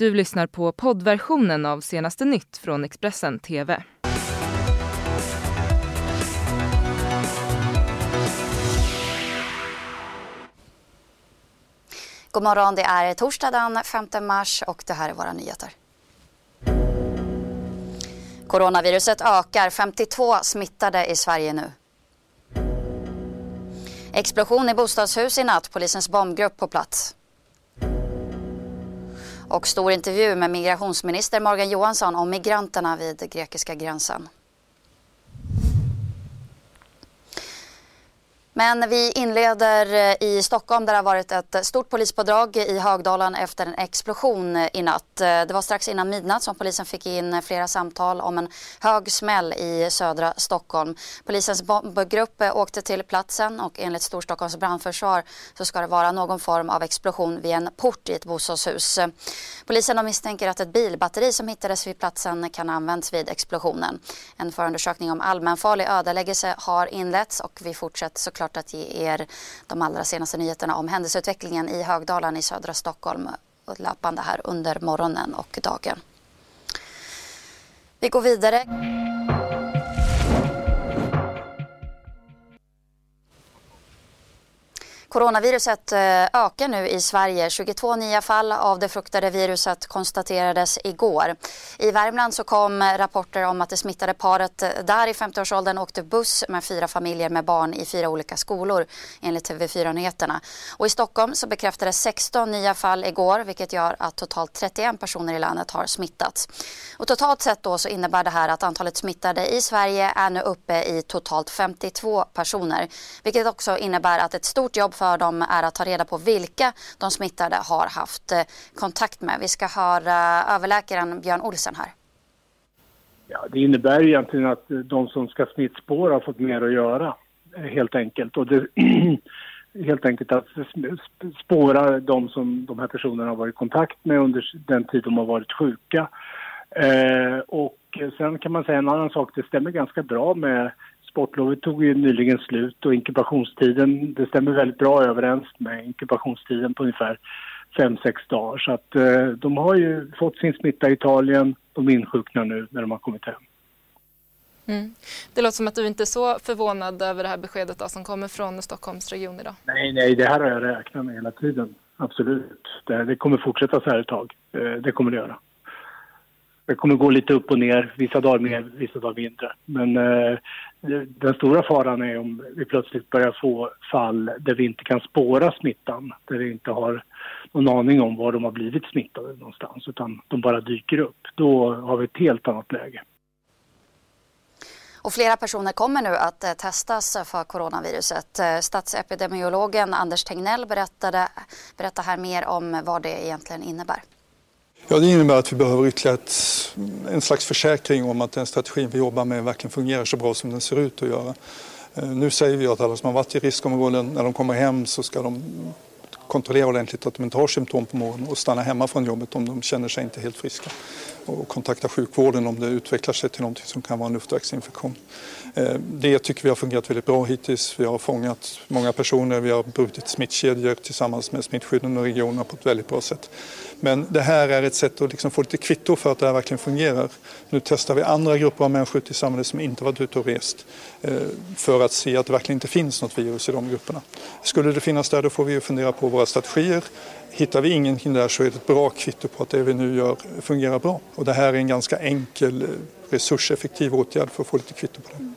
Du lyssnar på poddversionen av senaste nytt från Expressen TV. God morgon, det är torsdag den 5 mars och det här är våra nyheter. Coronaviruset ökar, 52 smittade i Sverige nu. Explosion i bostadshus i natt, polisens bombgrupp på plats. Och stor intervju med migrationsminister Morgan Johansson om migranterna vid grekiska gränsen. Men vi inleder eh, i Stockholm där det har varit ett stort polispådrag i Högdalen efter en explosion i natt. Eh, det var strax innan midnatt som polisen fick in flera samtal om en hög smäll i södra Stockholm. Polisens bombgrupp eh, åkte till platsen och enligt Storstockholms brandförsvar så ska det vara någon form av explosion vid en port i ett bostadshus. Polisen misstänker att ett bilbatteri som hittades vid platsen kan ha använts vid explosionen. En förundersökning om allmänfarlig ödeläggelse har inletts och vi fortsätter såklart såklart att ge er de allra senaste nyheterna om händelseutvecklingen i Högdalen i södra Stockholm löpande här under morgonen och dagen. Vi går vidare. Coronaviruset eh, ökar nu i Sverige. 22 nya fall av det fruktade viruset konstaterades igår. I Värmland så kom rapporter om att det smittade paret där i 50-årsåldern åkte buss med fyra familjer med barn i fyra olika skolor enligt TV4 Nyheterna. Och i Stockholm så bekräftades 16 nya fall igår vilket gör att totalt 31 personer i landet har smittats. Och totalt sett då så innebär det här att antalet smittade i Sverige är nu uppe i totalt 52 personer vilket också innebär att ett stort jobb för dem är att ta reda på vilka de smittade har haft eh, kontakt med. Vi ska höra eh, överläkaren Björn Olsen här. Ja, det innebär egentligen att de som ska smittspåra har fått mer att göra, eh, helt enkelt. Och det, helt enkelt att spåra de som de här personerna har varit i kontakt med under den tid de har varit sjuka. Eh, och sen kan man säga en annan sak, det stämmer ganska bra med Sportlovet tog ju nyligen slut och inkubationstiden, det stämmer väldigt bra överens med inkubationstiden på ungefär 5-6 dagar. Så att eh, de har ju fått sin smitta i Italien, de insjuknar nu när de har kommit hem. Mm. Det låter som att du inte är så förvånad över det här beskedet då, som kommer från Stockholms region idag. Nej, nej, det här har jag räknat med hela tiden. Absolut. Det, det kommer fortsätta så här ett tag. Eh, det kommer det göra. Det kommer gå lite upp och ner, vissa dagar mer, vissa dagar mindre. Men eh, den stora faran är om vi plötsligt börjar få fall där vi inte kan spåra smittan, där vi inte har någon aning om var de har blivit smittade någonstans, utan de bara dyker upp. Då har vi ett helt annat läge. Och flera personer kommer nu att eh, testas för coronaviruset. Eh, statsepidemiologen Anders Tegnell berättade, berättar här mer om vad det egentligen innebär. Ja, det innebär att vi behöver ytterligare ett, en slags försäkring om att den strategin vi jobbar med verkligen fungerar så bra som den ser ut att göra. Eh, nu säger vi att alla som har varit i riskområden, när de kommer hem så ska de kontrollera ordentligt att de inte har symptom på morgonen och stanna hemma från jobbet om de känner sig inte helt friska. Och kontakta sjukvården om det utvecklar sig till någonting som kan vara en luftvägsinfektion. Eh, det tycker vi har fungerat väldigt bra hittills. Vi har fångat många personer, vi har brutit smittkedjor tillsammans med smittskydden och regionerna på ett väldigt bra sätt. Men det här är ett sätt att liksom få lite kvitto för att det här verkligen fungerar. Nu testar vi andra grupper av människor i samhället som inte varit ute och rest eh, för att se att det verkligen inte finns något virus i de grupperna. Skulle det finnas där då får vi fundera på våra strategier. Hittar vi ingenting där så är det ett bra kvitto på att det vi nu gör fungerar bra. Och det här är en ganska enkel eh, resurseffektiv åtgärd för att få lite kvitto på det.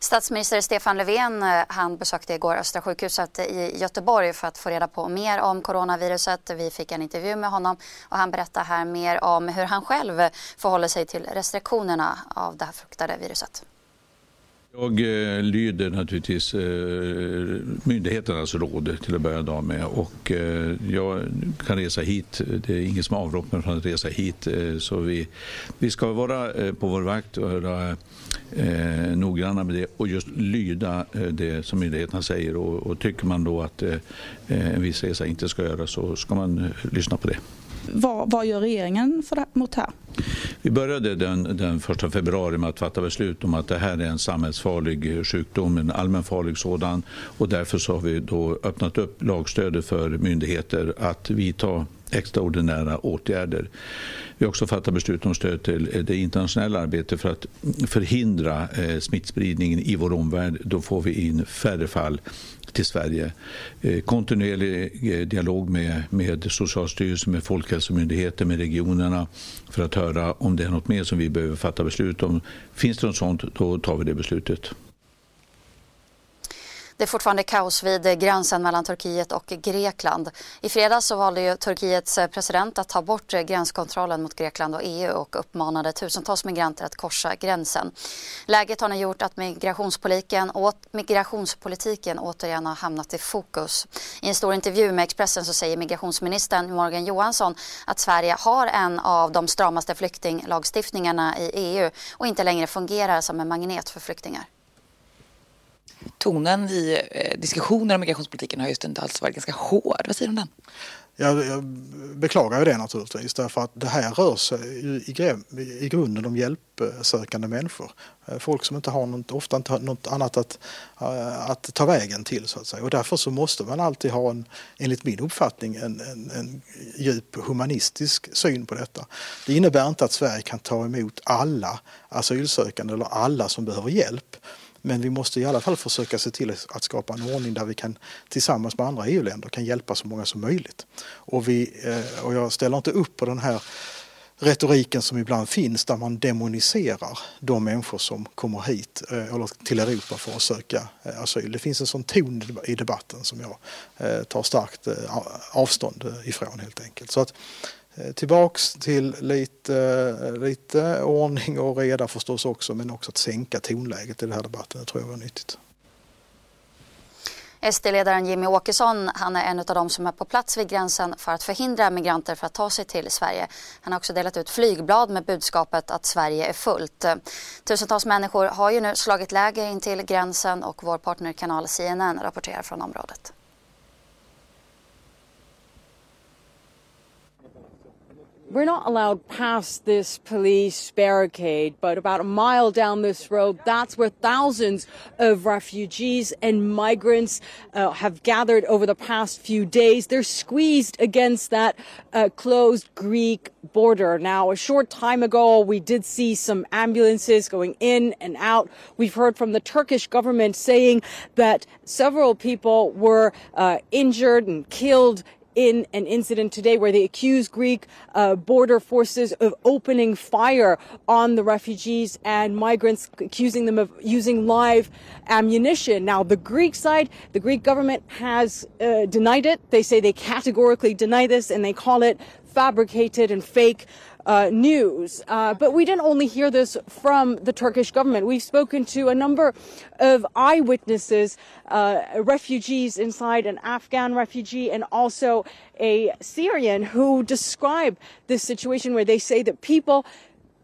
Statsminister Stefan Löfven eh, han besökte igår Östra sjukhuset i Göteborg för att få reda på mer om coronaviruset. Vi fick en intervju med honom och han berättar här mer om hur han själv förhåller sig till restriktionerna av det här fruktade viruset. Jag eh, lyder naturligtvis eh, myndigheternas råd till att börja med och eh, jag kan resa hit. Det är ingen som har avrått mig från att resa hit eh, så vi, vi ska vara eh, på vår vakt och vara eh, noggranna med det och just lyda det som myndigheterna säger och, och tycker man då att en viss resa inte ska göras så ska man lyssna på det. Vad, vad gör regeringen för det, mot det här? Vi började den, den 1 februari med att fatta beslut om att det här är en samhällsfarlig sjukdom, en allmänfarlig sådan. Och därför så har vi då öppnat upp lagstödet för myndigheter att vidta extraordinära åtgärder. Vi har också fattat beslut om stöd till eh, det internationella arbetet för att förhindra eh, smittspridningen i vår omvärld. Då får vi in färre fall till Sverige. Eh, kontinuerlig dialog med, med Socialstyrelsen, med Folkhälsomyndigheten, med regionerna för att höra om det är något mer som vi behöver fatta beslut om. Finns det något sånt, då tar vi det beslutet. Det är fortfarande kaos vid gränsen mellan Turkiet och Grekland. I fredags så valde ju Turkiets president att ta bort gränskontrollen mot Grekland och EU och uppmanade tusentals migranter att korsa gränsen. Läget har nu gjort att migrationspolitiken, migrationspolitiken återigen har hamnat i fokus. I en stor intervju med Expressen så säger migrationsministern Morgan Johansson att Sverige har en av de stramaste flyktinglagstiftningarna i EU och inte längre fungerar som en magnet för flyktingar tonen i eh, diskussioner om migrationspolitiken har just inte alls varit ganska hård. Vad säger du om den? Jag, jag beklagar ju det naturligtvis därför att det här rör sig i, i grunden om hjälpsökande människor. Eh, folk som inte har något, ofta inte har något annat att, eh, att ta vägen till så att säga. Och därför så måste man alltid ha en, enligt min uppfattning, en, en, en djup humanistisk syn på detta. Det innebär inte att Sverige kan ta emot alla asylsökande eller alla som behöver hjälp. Men vi måste i alla fall försöka se till att skapa en ordning där vi kan tillsammans med andra EU-länder kan hjälpa så många som möjligt. Och, vi, eh, och jag ställer inte upp på den här retoriken som ibland finns där man demoniserar de människor som kommer hit eh, eller till Europa för att söka eh, asyl. Det finns en sån ton i debatten som jag tar starkt avstånd ifrån helt enkelt. Så att Eh, tillbaks till lite, eh, lite ordning och reda förstås också men också att sänka tonläget i den här debatten. Det tror jag var nyttigt. SD-ledaren Jimmy Åkesson han är en av de som är på plats vid gränsen för att förhindra migranter för att ta sig till Sverige. Han har också delat ut flygblad med budskapet att Sverige är fullt. Tusentals människor har ju nu slagit läger in till gränsen och vår partnerkanal CNN rapporterar från området. We're not allowed past this police barricade, but about a mile down this road, that's where thousands of refugees and migrants uh, have gathered over the past few days. They're squeezed against that uh, closed Greek border. Now, a short time ago, we did see some ambulances going in and out. We've heard from the Turkish government saying that several people were uh, injured and killed in an incident today where they accused Greek uh, border forces of opening fire on the refugees and migrants, accusing them of using live ammunition. Now, the Greek side, the Greek government has uh, denied it. They say they categorically deny this and they call it fabricated and fake uh, news. Uh, but we didn't only hear this from the Turkish government. We've spoken to a number of eyewitnesses, uh, refugees inside, an Afghan refugee and also a Syrian who describe this situation where they say that people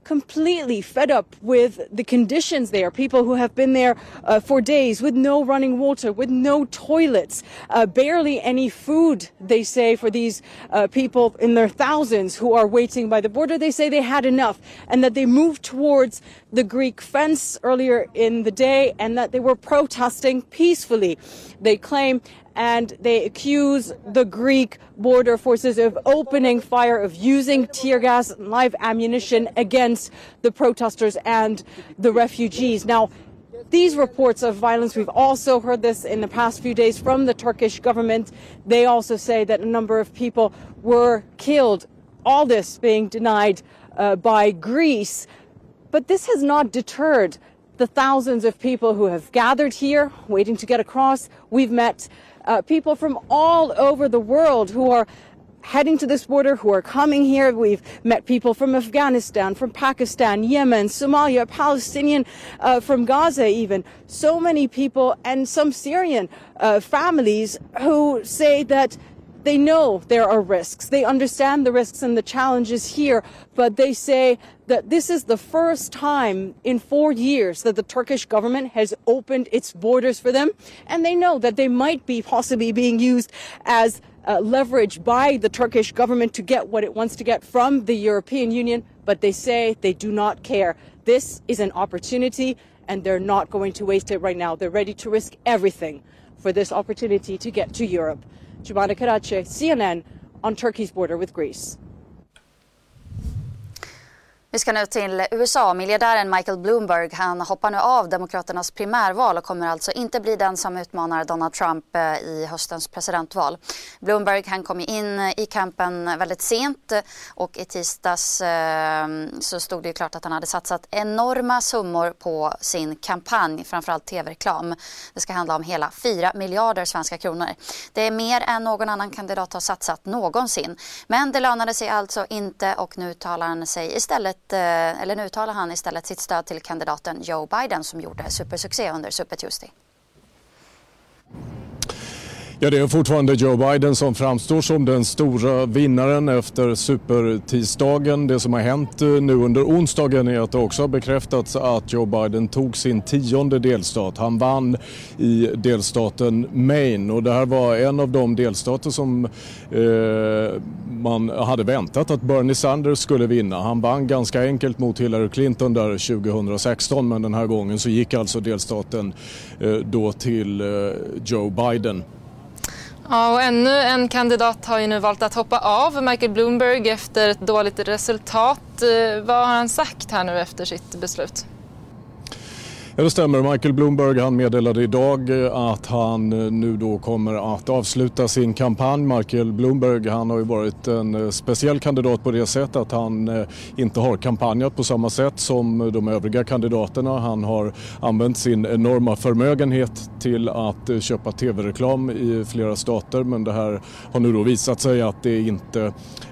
completely fed up with the conditions there. People who have been there uh, for days with no running water, with no toilets, uh, barely any food, they say, for these uh, people in their thousands who are waiting by the border. They say they had enough and that they moved towards the Greek fence earlier in the day and that they were protesting peacefully. They claim and they accuse the Greek border forces of opening fire, of using tear gas and live ammunition against the protesters and the refugees. Now, these reports of violence, we've also heard this in the past few days from the Turkish government. They also say that a number of people were killed, all this being denied uh, by Greece. But this has not deterred the thousands of people who have gathered here waiting to get across. We've met uh, people from all over the world who are heading to this border, who are coming here. We've met people from Afghanistan, from Pakistan, Yemen, Somalia, Palestinian, uh, from Gaza even. So many people and some Syrian uh, families who say that they know there are risks. They understand the risks and the challenges here, but they say that this is the first time in four years that the Turkish government has opened its borders for them. And they know that they might be possibly being used as uh, leverage by the Turkish government to get what it wants to get from the European Union. but they say they do not care. This is an opportunity and they're not going to waste it right now. They're ready to risk everything for this opportunity to get to Europe. Jumana Karache, CNN, on Turkey's border with Greece. Vi ska nu till USA. Miljardären Michael Bloomberg han hoppar nu av Demokraternas primärval och kommer alltså inte bli den som utmanar Donald Trump eh, i höstens presidentval. Bloomberg han kom in eh, i kampen väldigt sent och i tisdags eh, så stod det ju klart att han hade satsat enorma summor på sin kampanj, framförallt tv-reklam. Det ska handla om hela 4 miljarder svenska kronor. Det är mer än någon annan kandidat har satsat någonsin. Men det lönade sig alltså inte och nu talar han sig istället Eh, eller nu uttalar han istället sitt stöd till kandidaten Joe Biden som gjorde supersuccé under Super Tuesday. Ja, det är fortfarande Joe Biden som framstår som den stora vinnaren efter supertisdagen. Det som har hänt eh, nu under onsdagen är att det också har bekräftats att Joe Biden tog sin tionde delstat. Han vann i delstaten Maine och det här var en av de delstater som eh, man hade väntat att Bernie Sanders skulle vinna. Han vann ganska enkelt mot Hillary Clinton där 2016 men den här gången så gick alltså delstaten eh, då till eh, Joe Biden. Ja, och ännu en kandidat har ju nu valt att hoppa av, Michael Bloomberg, efter ett dåligt resultat. Eh, vad har han sagt här nu efter sitt beslut? Ja, det stämmer. Michael Bloomberg han meddelade idag eh, att han eh, nu då kommer att avsluta sin kampanj. Michael Bloomberg han har ju varit en eh, speciell kandidat på det sättet att han inte har kampanjat på samma sätt som de övriga kandidaterna. Han har använt sin enorma förmögenhet till att köpa tv-reklam i flera stater men det här har nu då visat sig att det inte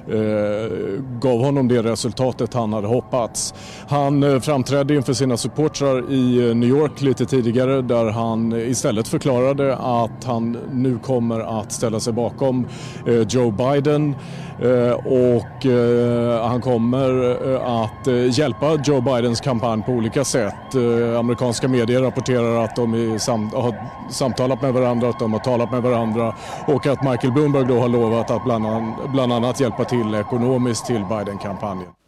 eh, gav honom det resultatet han hade hoppats. Han framträdde inför sina supportrar i New York lite tidigare där han istället förklarade att han nu kommer att ställa sig bakom eh, Joe Biden eh, och eh, han kommer att hjälpa Joe Bidens kampanj på olika sätt. Amerikanska medier rapporterar att de har samtalat med varandra, att de har talat med varandra och att Michael Bloomberg då har lovat att bland annat hjälpa till ekonomiskt till Biden-kampanjen.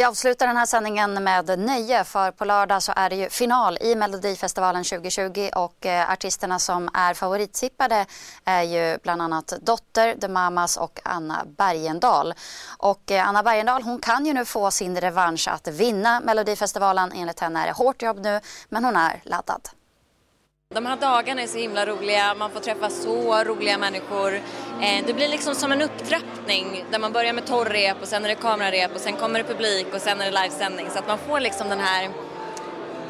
Vi avslutar den här sändningen med nöje för på lördag så är det ju final i Melodifestivalen 2020 och eh, artisterna som är favorittippade är ju bland annat Dotter, The Mamas och Anna Bergendahl. Och eh, Anna Bergendahl hon kan ju nu få sin revansch att vinna Melodifestivalen. Enligt henne är det hårt jobb nu men hon är laddad. De här dagarna är så himla roliga, man får träffa så roliga människor. Eh, det blir liksom som en upptrappning där man börjar med torrrep och sen är det kamerarep och sen kommer det publik och sen är det livesändning. Så att man får liksom den här,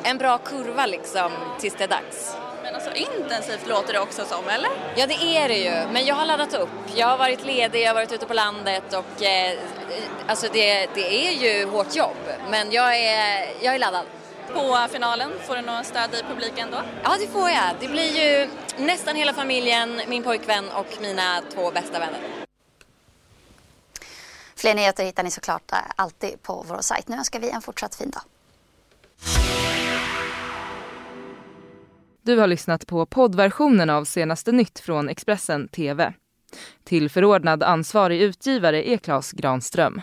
en bra kurva liksom tills det är dags. Men alltså intensivt låter det också som, eller? Ja, det är det ju. Men jag har laddat upp. Jag har varit ledig, jag har varit ute på landet och eh, alltså det, det är ju hårt jobb. Men jag är, jag är laddad på finalen? Får du något stöd i publiken då? Ja, det får jag. Det blir ju nästan hela familjen, min pojkvän och mina två bästa vänner. Fler nyheter hittar ni såklart alltid på vår sajt. Nu önskar vi en fortsatt fin dag. Du har lyssnat på poddversionen av senaste nytt från Expressen TV. Tillförordnad ansvarig utgivare är Klas Granström